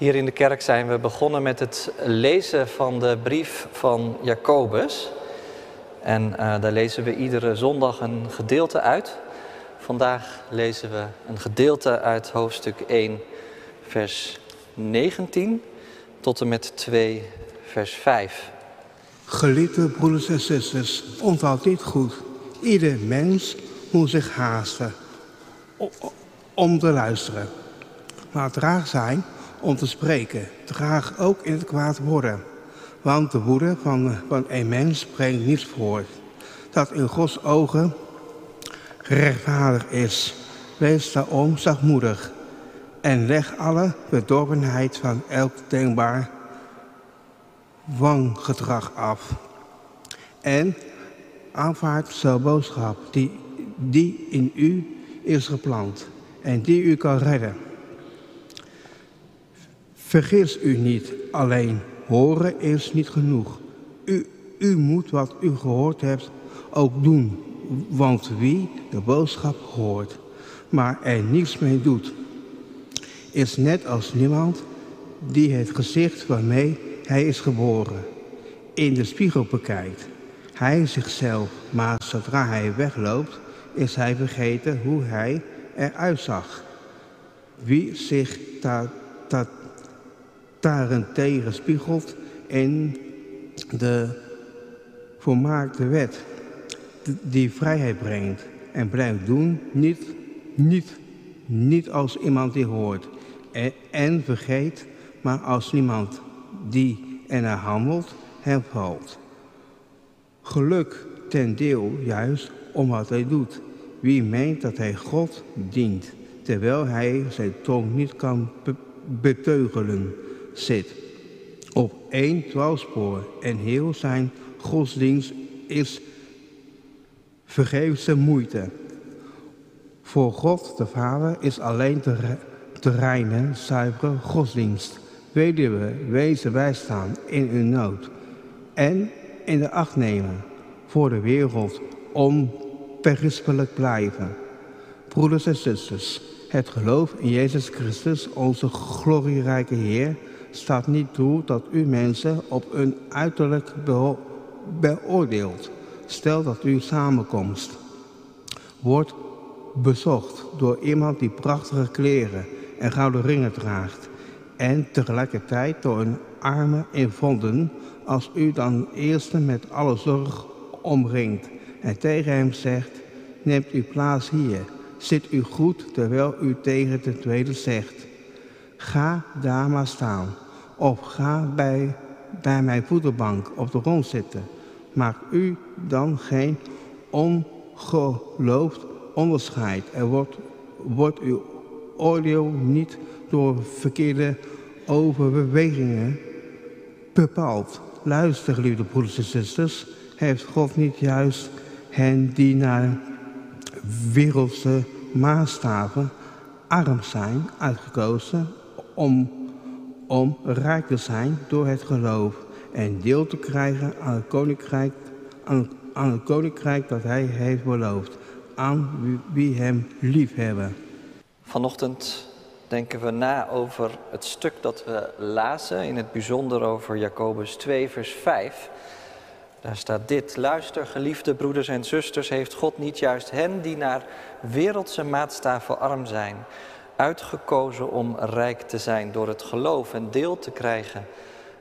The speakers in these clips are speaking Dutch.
Hier in de kerk zijn we begonnen met het lezen van de brief van Jacobus. En uh, daar lezen we iedere zondag een gedeelte uit. Vandaag lezen we een gedeelte uit hoofdstuk 1, vers 19 tot en met 2, vers 5. Geliefde broeders en zusters, onthoud dit goed. Ieder mens moet zich haasten om te luisteren. Maar traag zijn om te spreken. Traag ook in het kwaad worden. Want de woede van, van een mens brengt niets voort. Dat in Gods ogen rechtvaardig is. Wees daarom zachtmoedig. En leg alle bedorvenheid van elk denkbaar wanggedrag af. En aanvaard zo'n boodschap die, die in u is geplant en die u kan redden. Vergis u niet, alleen horen is niet genoeg. U, u moet wat u gehoord hebt ook doen, want wie de boodschap hoort, maar er niets mee doet, is net als niemand die het gezicht waarmee hij is geboren in de spiegel bekijkt. Hij zichzelf, maar zodra hij wegloopt, is hij vergeten hoe hij eruit zag. Wie zich daar, daarentegen spiegelt in de volmaakte wet, die vrijheid brengt en blijft doen, niet, niet, niet als iemand die hoort en, vergeet, maar als niemand die ernaar handelt, hem valt. Geluk ten deel juist om wat hij doet. Wie meent dat hij God dient, terwijl hij zijn tong niet kan beteugelen, zit op één dwaalspoor en heel zijn godsdienst is vergeefse moeite. Voor God de Vader is alleen te, te reine, zuivere godsdienst. Weduwe, wezen bijstaan in uw nood en in de acht nemen voor de wereld onberispelijk blijven. Broeders en zusters, het geloof in Jezus Christus, onze glorierijke Heer, staat niet toe dat u mensen op een uiterlijk beoordeelt. Stel dat uw samenkomst wordt bezocht door iemand die prachtige kleren en gouden ringen draagt en tegelijkertijd door een arme invonden als u dan eerste met alle zorg omringt en tegen hem zegt, neemt uw plaats hier, zit u goed terwijl u tegen de tweede zegt, ga daar maar staan of ga bij, bij mijn voederbank op de grond zitten. Maak u dan geen ongeloofd onderscheid en wordt, wordt uw oordeel niet door verkeerde overbewegingen bepaald. Luister, geliefde broeders en zusters, heeft God niet juist hen die naar wereldse maatstaven arm zijn uitgekozen om, om rijk te zijn door het geloof en deel te krijgen aan het koninkrijk, aan, aan het koninkrijk dat hij heeft beloofd, aan wie, hem lief hebben. Vanochtend denken we na over het stuk dat we lazen, in het bijzonder over Jacobus 2, vers 5. Daar staat dit, luister geliefde broeders en zusters, heeft God niet juist hen die naar wereldse maatstaven arm zijn, uitgekozen om rijk te zijn door het geloof en deel te krijgen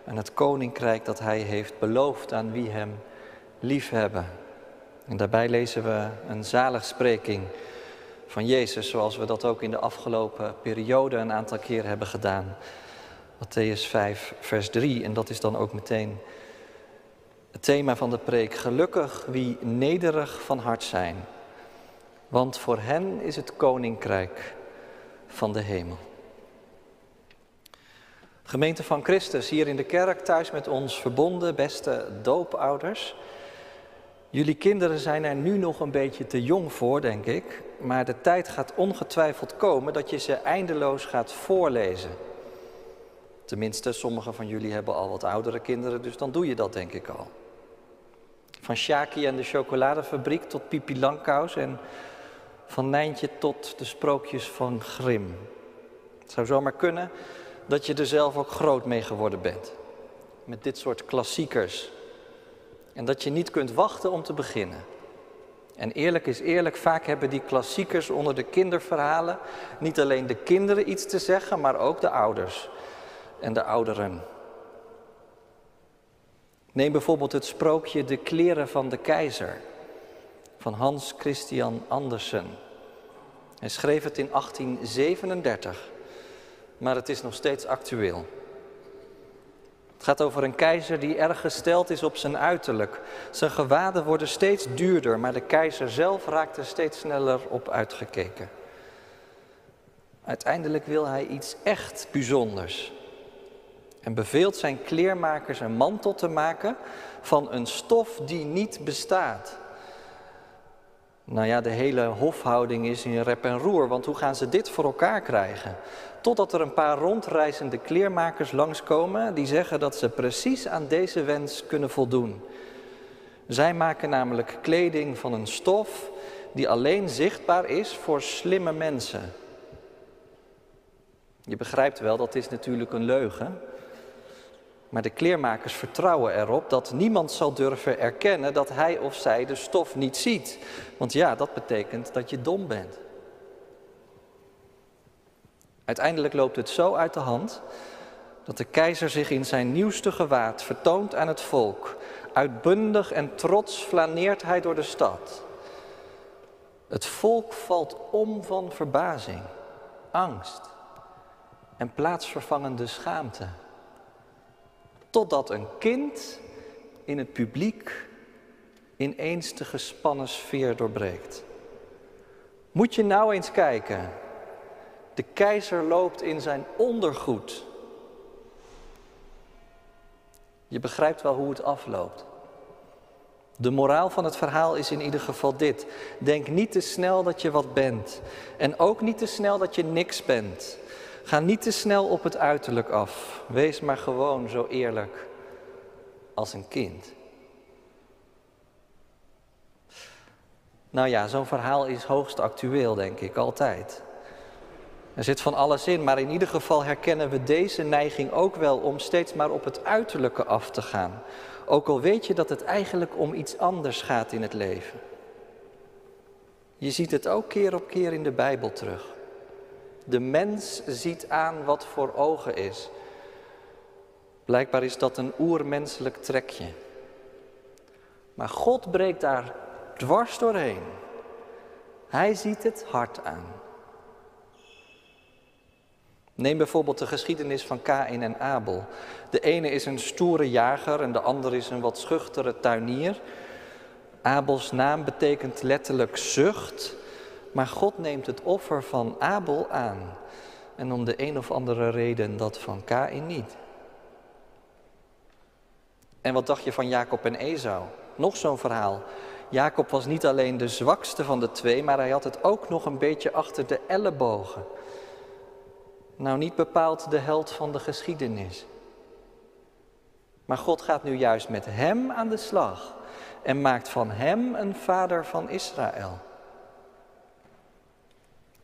aan het koninkrijk dat hij heeft beloofd aan wie hem liefhebben. En daarbij lezen we een zaligspreking van Jezus, zoals we dat ook in de afgelopen periode een aantal keer hebben gedaan. Matthäus 5, vers 3. En dat is dan ook meteen het thema van de preek. Gelukkig wie nederig van hart zijn, want voor hen is het koninkrijk van de hemel. Gemeente van Christus, hier in de kerk, thuis met ons verbonden, beste doopouders. Jullie kinderen zijn er nu nog een beetje te jong voor, denk ik. Maar de tijd gaat ongetwijfeld komen dat je ze eindeloos gaat voorlezen. Tenminste, sommigen van jullie hebben al wat oudere kinderen, dus dan doe je dat denk ik al. Van Shaki en de chocoladefabriek tot Pipi Langkous en van Nijntje tot de sprookjes van Grim. Het zou zomaar kunnen dat je er zelf ook groot mee geworden bent. Met dit soort klassiekers. En dat je niet kunt wachten om te beginnen. En eerlijk is eerlijk, vaak hebben die klassiekers onder de kinderverhalen niet alleen de kinderen iets te zeggen, maar ook de ouders en de ouderen. Neem bijvoorbeeld het sprookje De kleren van de keizer van Hans Christian Andersen. Hij schreef het in 1837, maar het is nog steeds actueel. Het gaat over een keizer die erg gesteld is op zijn uiterlijk. Zijn gewaden worden steeds duurder, maar de keizer zelf raakt er steeds sneller op uitgekeken. Uiteindelijk wil hij iets echt bijzonders. En beveelt zijn kleermakers een mantel te maken van een stof die niet bestaat. Nou ja, de hele hofhouding is in rep en roer, want hoe gaan ze dit voor elkaar krijgen? Totdat er een paar rondreizende kleermakers langskomen die zeggen dat ze precies aan deze wens kunnen voldoen. Zij maken namelijk kleding van een stof die alleen zichtbaar is voor slimme mensen. Je begrijpt wel, dat is natuurlijk een leugen. Maar de kleermakers vertrouwen erop dat niemand zal durven erkennen dat hij of zij de stof niet ziet. Want ja, dat betekent dat je dom bent. Uiteindelijk loopt het zo uit de hand dat de keizer zich in zijn nieuwste gewaad vertoont aan het volk. Uitbundig en trots flaneert hij door de stad. Het volk valt om van verbazing, angst en plaatsvervangende schaamte. Totdat een kind in het publiek ineens de gespannen sfeer doorbreekt. Moet je nou eens kijken. De keizer loopt in zijn ondergoed. Je begrijpt wel hoe het afloopt. De moraal van het verhaal is in ieder geval dit. Denk niet te snel dat je wat bent. En ook niet te snel dat je niks bent. Ga niet te snel op het uiterlijk af. Wees maar gewoon zo eerlijk als een kind. Nou ja, zo'n verhaal is hoogst actueel, denk ik, altijd. Er zit van alles in, maar in ieder geval herkennen we deze neiging ook wel om steeds maar op het uiterlijke af te gaan. Ook al weet je dat het eigenlijk om iets anders gaat in het leven. Je ziet het ook keer op keer in de Bijbel terug. De mens ziet aan wat voor ogen is. Blijkbaar is dat een oermenselijk trekje. Maar God breekt daar dwars doorheen. Hij ziet het hart aan. Neem bijvoorbeeld de geschiedenis van Kain en Abel. De ene is een stoere jager en de ander is een wat schuchtere tuinier. Abels naam betekent letterlijk zucht. Maar God neemt het offer van Abel aan. En om de een of andere reden dat van Kain niet. En wat dacht je van Jacob en Esau? Nog zo'n verhaal. Jacob was niet alleen de zwakste van de twee, maar hij had het ook nog een beetje achter de ellebogen. Nou, niet bepaald de held van de geschiedenis. Maar God gaat nu juist met hem aan de slag en maakt van hem een vader van Israël.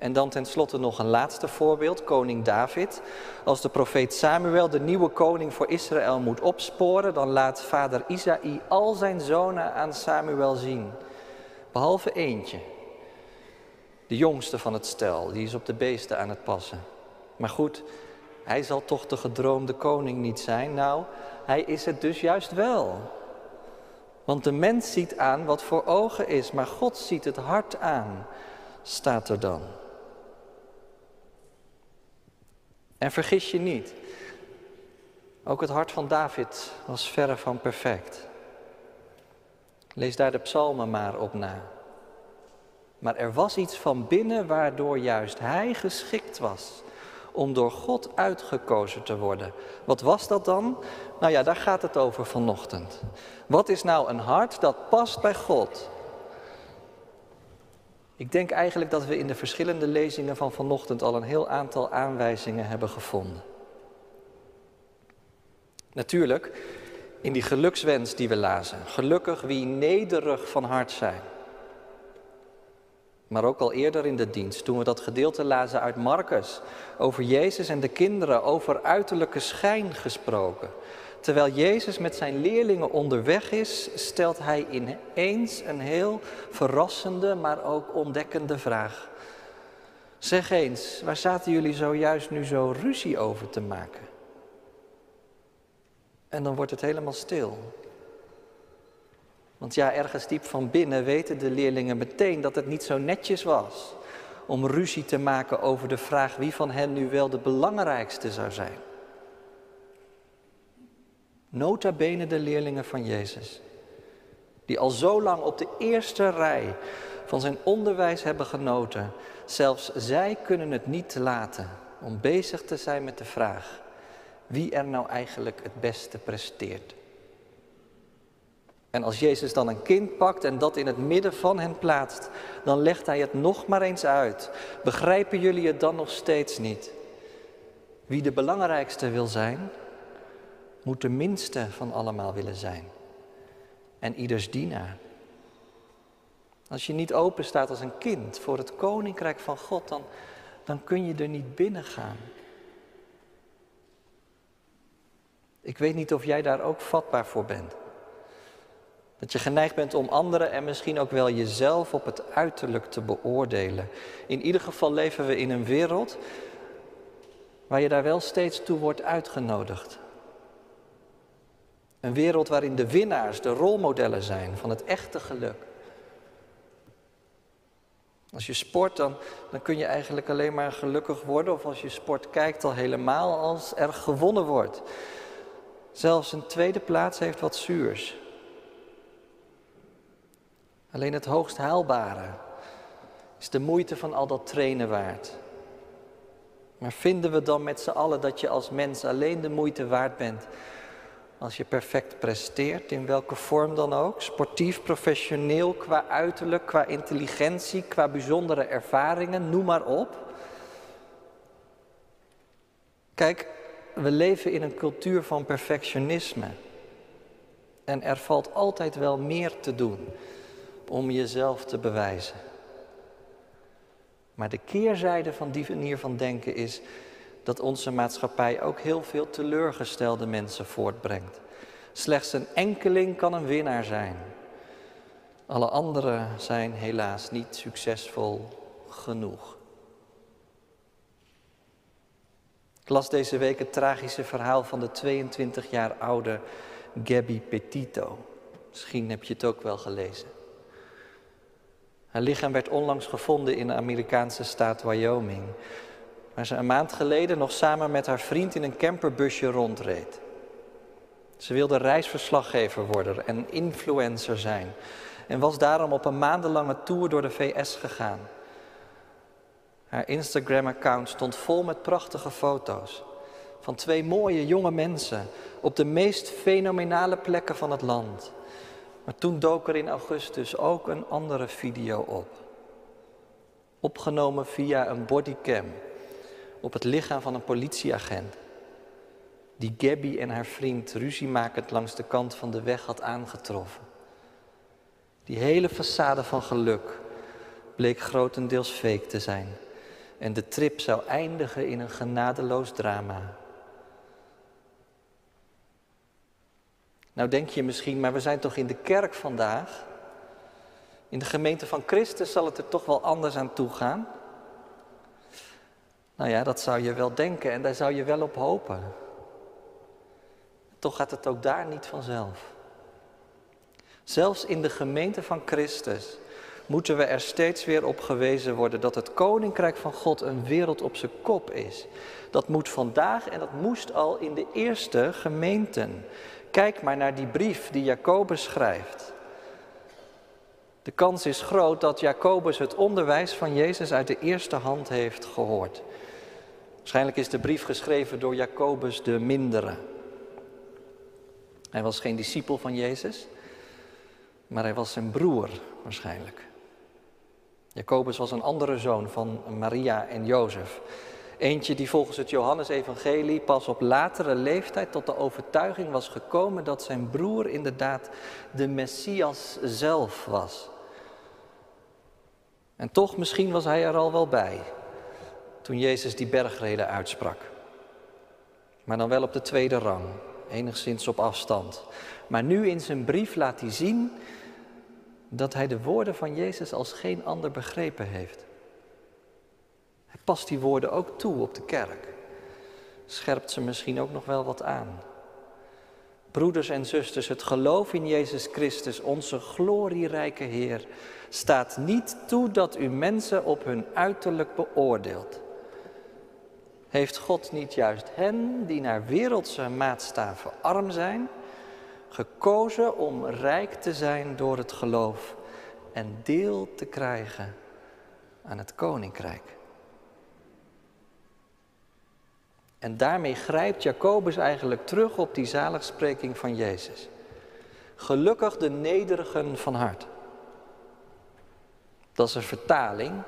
En dan tenslotte nog een laatste voorbeeld, koning David. Als de profeet Samuel de nieuwe koning voor Israël moet opsporen, dan laat vader Isaï al zijn zonen aan Samuel zien. Behalve eentje, de jongste van het stel, die is op de beesten aan het passen. Maar goed, hij zal toch de gedroomde koning niet zijn? Nou, hij is het dus juist wel. Want de mens ziet aan wat voor ogen is, maar God ziet het hart aan, staat er dan. En vergis je niet, ook het hart van David was verre van perfect. Lees daar de psalmen maar op na. Maar er was iets van binnen waardoor juist hij geschikt was om door God uitgekozen te worden. Wat was dat dan? Nou ja, daar gaat het over vanochtend. Wat is nou een hart dat past bij God? Ik denk eigenlijk dat we in de verschillende lezingen van vanochtend al een heel aantal aanwijzingen hebben gevonden. Natuurlijk, in die gelukswens die we lazen. Gelukkig wie nederig van hart zijn. Maar ook al eerder in de dienst, toen we dat gedeelte lazen uit Marcus, over Jezus en de kinderen, over uiterlijke schijn gesproken. Terwijl Jezus met zijn leerlingen onderweg is, stelt hij ineens een heel verrassende, maar ook ontdekkende vraag. Zeg eens, waar zaten jullie zojuist nu zo ruzie over te maken? En dan wordt het helemaal stil. Want ja, ergens diep van binnen weten de leerlingen meteen dat het niet zo netjes was om ruzie te maken over de vraag wie van hen nu wel de belangrijkste zou zijn. Nota bene de leerlingen van Jezus, die al zo lang op de eerste rij van zijn onderwijs hebben genoten, zelfs zij kunnen het niet laten om bezig te zijn met de vraag wie er nou eigenlijk het beste presteert. En als Jezus dan een kind pakt en dat in het midden van hen plaatst, dan legt hij het nog maar eens uit. Begrijpen jullie het dan nog steeds niet? Wie de belangrijkste wil zijn, moet de minste van allemaal willen zijn. En ieders dienaar. Als je niet open staat als een kind voor het koninkrijk van God, dan, dan kun je er niet binnen gaan. Ik weet niet of jij daar ook vatbaar voor bent. Dat je geneigd bent om anderen en misschien ook wel jezelf op het uiterlijk te beoordelen. In ieder geval leven we in een wereld waar je daar wel steeds toe wordt uitgenodigd. Een wereld waarin de winnaars de rolmodellen zijn van het echte geluk. Als je sport, dan, dan kun je eigenlijk alleen maar gelukkig worden. Of als je sport kijkt, al helemaal als er gewonnen wordt. Zelfs een tweede plaats heeft wat zuurs. Alleen het hoogst haalbare is de moeite van al dat trainen waard. Maar vinden we dan met z'n allen dat je als mens alleen de moeite waard bent als je perfect presteert, in welke vorm dan ook, sportief, professioneel, qua uiterlijk, qua intelligentie, qua bijzondere ervaringen, noem maar op. Kijk, we leven in een cultuur van perfectionisme. En er valt altijd wel meer te doen om jezelf te bewijzen. Maar de keerzijde van die manier van denken is dat onze maatschappij ook heel veel teleurgestelde mensen voortbrengt. Slechts een enkeling kan een winnaar zijn. Alle anderen zijn helaas niet succesvol genoeg. Ik las deze week het tragische verhaal van de 22 jaar oude Gabby Petito. Misschien heb je het ook wel gelezen. Haar lichaam werd onlangs gevonden in de Amerikaanse staat Wyoming, waar ze een maand geleden nog samen met haar vriend in een camperbusje rondreed. Ze wilde reisverslaggever worden en influencer zijn en was daarom op een maandenlange tour door de VS gegaan. Haar Instagram-account stond vol met prachtige foto's van twee mooie jonge mensen op de meest fenomenale plekken van het land. Maar toen dook er in augustus ook een andere video op. Opgenomen via een bodycam op het lichaam van een politieagent. Die Gabby en haar vriend ruziemakend langs de kant van de weg had aangetroffen. Die hele façade van geluk bleek grotendeels fake te zijn. En de trip zou eindigen in een genadeloos drama. Nou denk je misschien, maar we zijn toch in de kerk vandaag? In de gemeente van Christus zal het er toch wel anders aan toe gaan? Nou ja, dat zou je wel denken en daar zou je wel op hopen. Toch gaat het ook daar niet vanzelf. Zelfs in de gemeente van Christus moeten we er steeds weer op gewezen worden dat het koninkrijk van God een wereld op zijn kop is. Dat moet vandaag en dat moest al in de eerste gemeenten. Kijk maar naar die brief die Jacobus schrijft. De kans is groot dat Jacobus het onderwijs van Jezus uit de eerste hand heeft gehoord. Waarschijnlijk is de brief geschreven door Jacobus de Mindere. Hij was geen discipel van Jezus, maar hij was zijn broer waarschijnlijk. Jacobus was een andere zoon van Maria en Jozef. Eentje die volgens het Johannesevangelie pas op latere leeftijd tot de overtuiging was gekomen dat zijn broer inderdaad de Messias zelf was. En toch, misschien was hij er al wel bij toen Jezus die bergreden uitsprak. Maar dan wel op de tweede rang, enigszins op afstand. Maar nu in zijn brief laat hij zien dat hij de woorden van Jezus als geen ander begrepen heeft. Hij past die woorden ook toe op de kerk. Scherpt ze misschien ook nog wel wat aan. Broeders en zusters, het geloof in Jezus Christus, onze glorierijke Heer, staat niet toe dat u mensen op hun uiterlijk beoordeelt. Heeft God niet juist hen die naar wereldse maatstaven arm zijn, gekozen om rijk te zijn door het geloof en deel te krijgen aan het koninkrijk? En daarmee grijpt Jacobus eigenlijk terug op die zaligspreking van Jezus. Gelukkig de nederigen van hart. Dat is een vertaling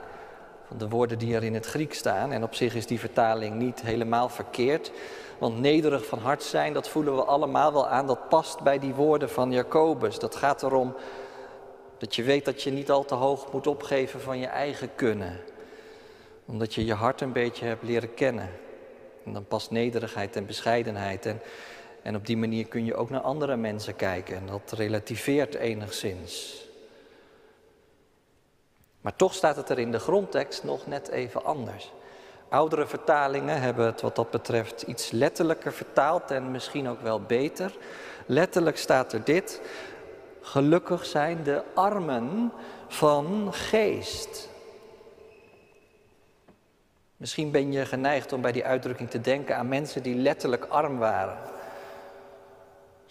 de woorden die er in het Griek staan. En op zich is die vertaling niet helemaal verkeerd. Want nederig van hart zijn, dat voelen we allemaal wel aan. Dat past bij die woorden van Jacobus. Dat gaat erom dat je weet dat je niet al te hoog moet opgeven van je eigen kunnen. Omdat je je hart een beetje hebt leren kennen. En dan past nederigheid en bescheidenheid. En, en op die manier kun je ook naar andere mensen kijken. En dat relativeert enigszins. Maar toch staat het er in de grondtekst nog net even anders. Oudere vertalingen hebben het wat dat betreft iets letterlijker vertaald en misschien ook wel beter. Letterlijk staat er dit: Gelukkig zijn de armen van geest. Misschien ben je geneigd om bij die uitdrukking te denken aan mensen die letterlijk arm waren.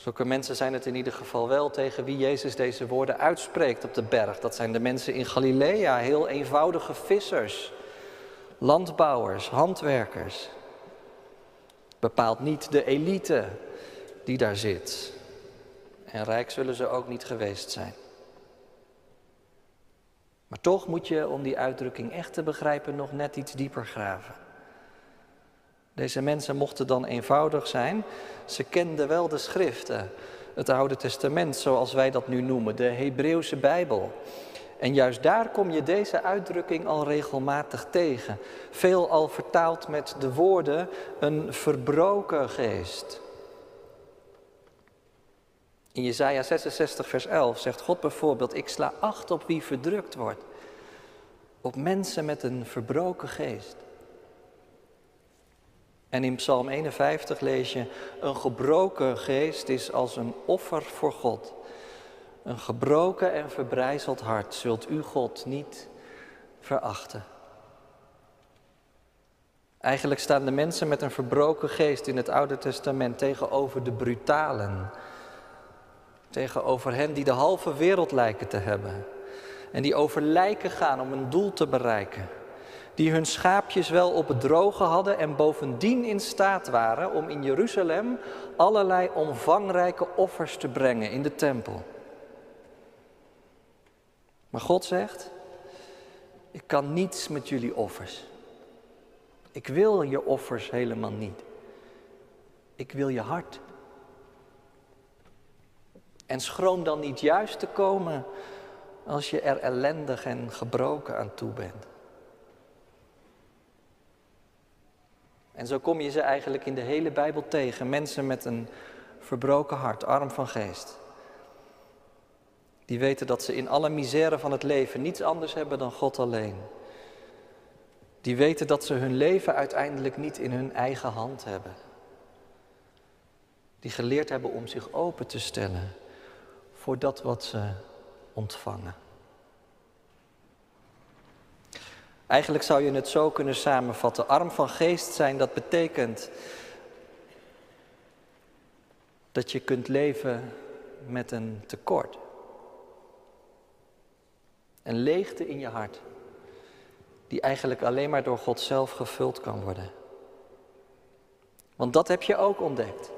Zulke mensen zijn het in ieder geval wel tegen wie Jezus deze woorden uitspreekt op de berg. Dat zijn de mensen in Galilea, heel eenvoudige vissers, landbouwers, handwerkers. Bepaalt niet de elite die daar zit. En rijk zullen ze ook niet geweest zijn. Maar toch moet je, om die uitdrukking echt te begrijpen, nog net iets dieper graven. Deze mensen mochten dan eenvoudig zijn. Ze kenden wel de schriften, het Oude Testament zoals wij dat nu noemen, de Hebreeuwse Bijbel. En juist daar kom je deze uitdrukking al regelmatig tegen. Veel al vertaald met de woorden een verbroken geest. In Jesaja 66, vers 11 zegt God bijvoorbeeld: Ik sla acht op wie verdrukt wordt. Op mensen met een verbroken geest. En in Psalm 51 lees je: Een gebroken geest is als een offer voor God. Een gebroken en verbrijzeld hart zult u God niet verachten. Eigenlijk staan de mensen met een verbroken geest in het Oude Testament tegenover de brutalen Tegenover hen die de halve wereld lijken te hebben. En die over lijken gaan om een doel te bereiken. Die hun schaapjes wel op het droge hadden en bovendien in staat waren om in Jeruzalem allerlei omvangrijke offers te brengen in de tempel. Maar God zegt, ik kan niets met jullie offers. Ik wil je offers helemaal niet. Ik wil je hart. En schroom dan niet juist te komen als je er ellendig en gebroken aan toe bent. En zo kom je ze eigenlijk in de hele Bijbel tegen. Mensen met een verbroken hart, arm van geest. Die weten dat ze in alle misère van het leven niets anders hebben dan God alleen. Die weten dat ze hun leven uiteindelijk niet in hun eigen hand hebben. Die geleerd hebben om zich open te stellen voor dat wat ze ontvangen. Eigenlijk zou je het zo kunnen samenvatten. Arm van geest zijn, dat betekent dat je kunt leven met een tekort. Een leegte in je hart, die eigenlijk alleen maar door God zelf gevuld kan worden. Want dat heb je ook ontdekt.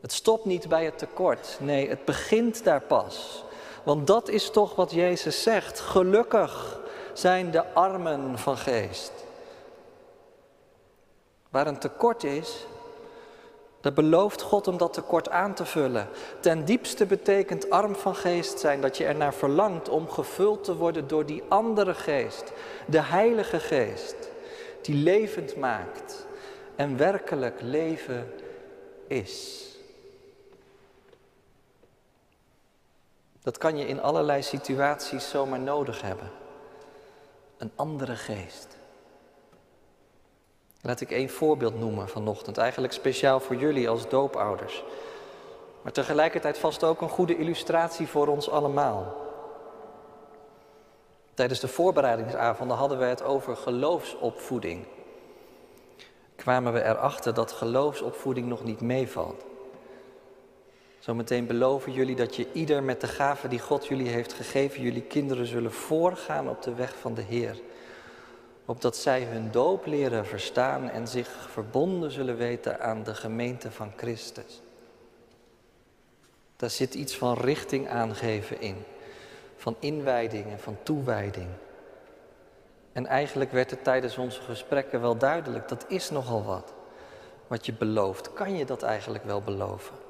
Het stopt niet bij het tekort. Nee, het begint daar pas. Want dat is toch wat Jezus zegt. Gelukkig zijn de armen van geest. Waar een tekort is, Dat belooft God om dat tekort aan te vullen. Ten diepste betekent arm van geest zijn dat je ernaar verlangt om gevuld te worden door die andere geest, de Heilige Geest, die levend maakt en werkelijk leven is. Dat kan je in allerlei situaties zomaar nodig hebben. Een andere geest. Laat ik één voorbeeld noemen vanochtend, eigenlijk speciaal voor jullie als doopouders. Maar tegelijkertijd vast ook een goede illustratie voor ons allemaal. Tijdens de voorbereidingsavonden hadden we het over geloofsopvoeding. Kwamen we erachter dat geloofsopvoeding nog niet meevalt. Zometeen beloven jullie dat je ieder met de gave die God jullie heeft gegeven, jullie kinderen zullen voorgaan op de weg van de Heer. Opdat zij hun doop leren verstaan en zich verbonden zullen weten aan de gemeente van Christus. Daar zit iets van richting aangeven in, van inwijding en van toewijding. En eigenlijk werd het tijdens onze gesprekken wel duidelijk, dat is nogal wat. Wat je belooft, kan je dat eigenlijk wel beloven?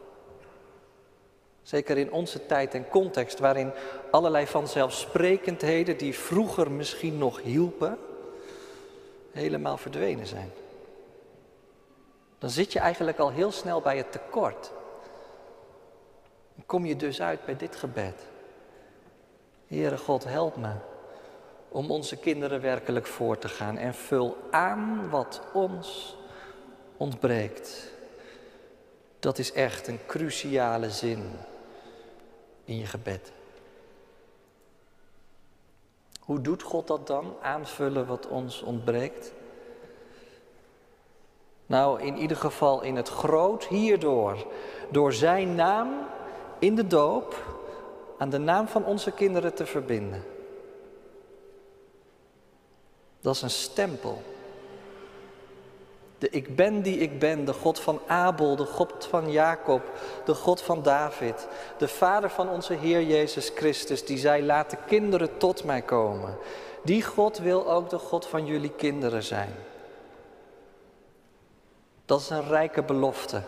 Zeker in onze tijd en context, waarin allerlei vanzelfsprekendheden die vroeger misschien nog hielpen, helemaal verdwenen zijn. Dan zit je eigenlijk al heel snel bij het tekort. Kom je dus uit bij dit gebed. Heere God, help me om onze kinderen werkelijk voor te gaan en vul aan wat ons ontbreekt. Dat is echt een cruciale zin in je gebed. Hoe doet God dat dan? Aanvullen wat ons ontbreekt? Nou, in ieder geval in het groot hierdoor. Door zijn naam in de doop aan de naam van onze kinderen te verbinden. Dat is een stempel. De ik ben die ik ben, de God van Abel, de God van Jacob, de God van David, de Vader van onze Heer Jezus Christus, die zei, laat de kinderen tot mij komen. Die God wil ook de God van jullie kinderen zijn. Dat is een rijke belofte,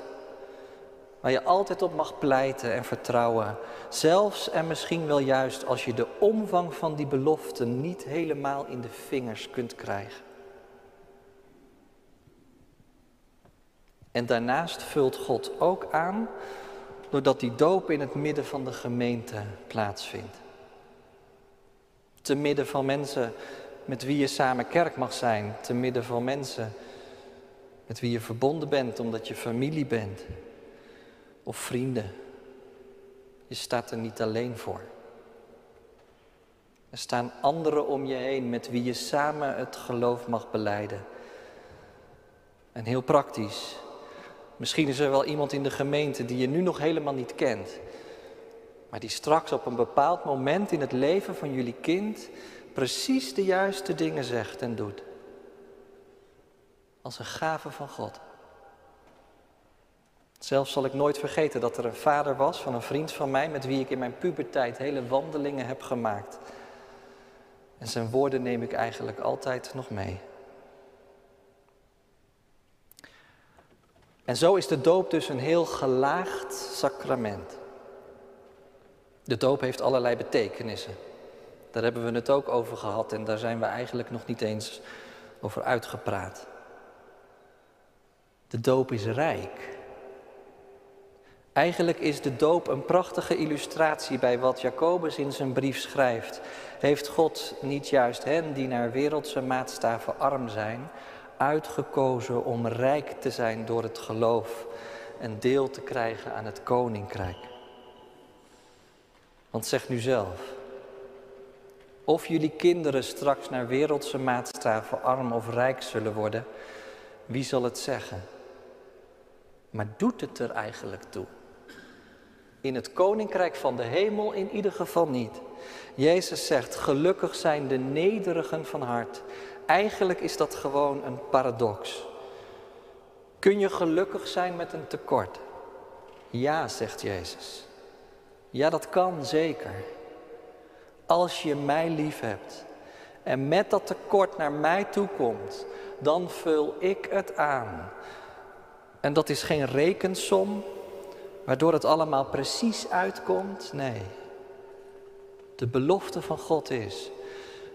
waar je altijd op mag pleiten en vertrouwen. Zelfs en misschien wel juist als je de omvang van die belofte niet helemaal in de vingers kunt krijgen. En daarnaast vult God ook aan doordat die doop in het midden van de gemeente plaatsvindt. Te midden van mensen met wie je samen kerk mag zijn, te midden van mensen met wie je verbonden bent omdat je familie bent of vrienden. Je staat er niet alleen voor. Er staan anderen om je heen met wie je samen het geloof mag beleiden. En heel praktisch, Misschien is er wel iemand in de gemeente die je nu nog helemaal niet kent, maar die straks op een bepaald moment in het leven van jullie kind precies de juiste dingen zegt en doet. Als een gave van God. Zelfs zal ik nooit vergeten dat er een vader was van een vriend van mij met wie ik in mijn puberteit hele wandelingen heb gemaakt. En zijn woorden neem ik eigenlijk altijd nog mee. En zo is de doop dus een heel gelaagd sacrament. De doop heeft allerlei betekenissen. Daar hebben we het ook over gehad en daar zijn we eigenlijk nog niet eens over uitgepraat. De doop is rijk. Eigenlijk is de doop een prachtige illustratie bij wat Jacobus in zijn brief schrijft. Heeft God niet juist hen die naar wereldse maatstaven arm zijn, uitgekozen om rijk te zijn door het geloof en deel te krijgen aan het koninkrijk. Want zeg nu zelf, of jullie kinderen straks naar wereldse maatstaven arm of rijk zullen worden, wie zal het zeggen? Maar doet het er eigenlijk toe? In het koninkrijk van de hemel in ieder geval niet. Jezus zegt, gelukkig zijn de nederigen van hart, Eigenlijk is dat gewoon een paradox. Kun je gelukkig zijn met een tekort? Ja, zegt Jezus. Ja, dat kan zeker. Als je mij lief hebt en met dat tekort naar mij toe komt, dan vul ik het aan. En dat is geen rekensom waardoor het allemaal precies uitkomt. Nee. De belofte van God is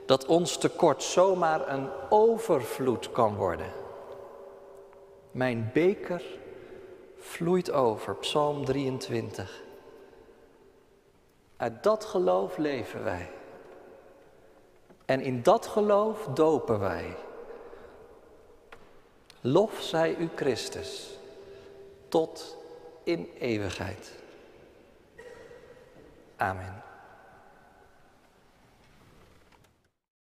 dat ons tekort zomaar een overvloed kan worden. Mijn beker vloeit over, Psalm 23. Uit dat geloof leven wij. En in dat geloof dopen wij. Lof zij u Christus tot in eeuwigheid. Amen.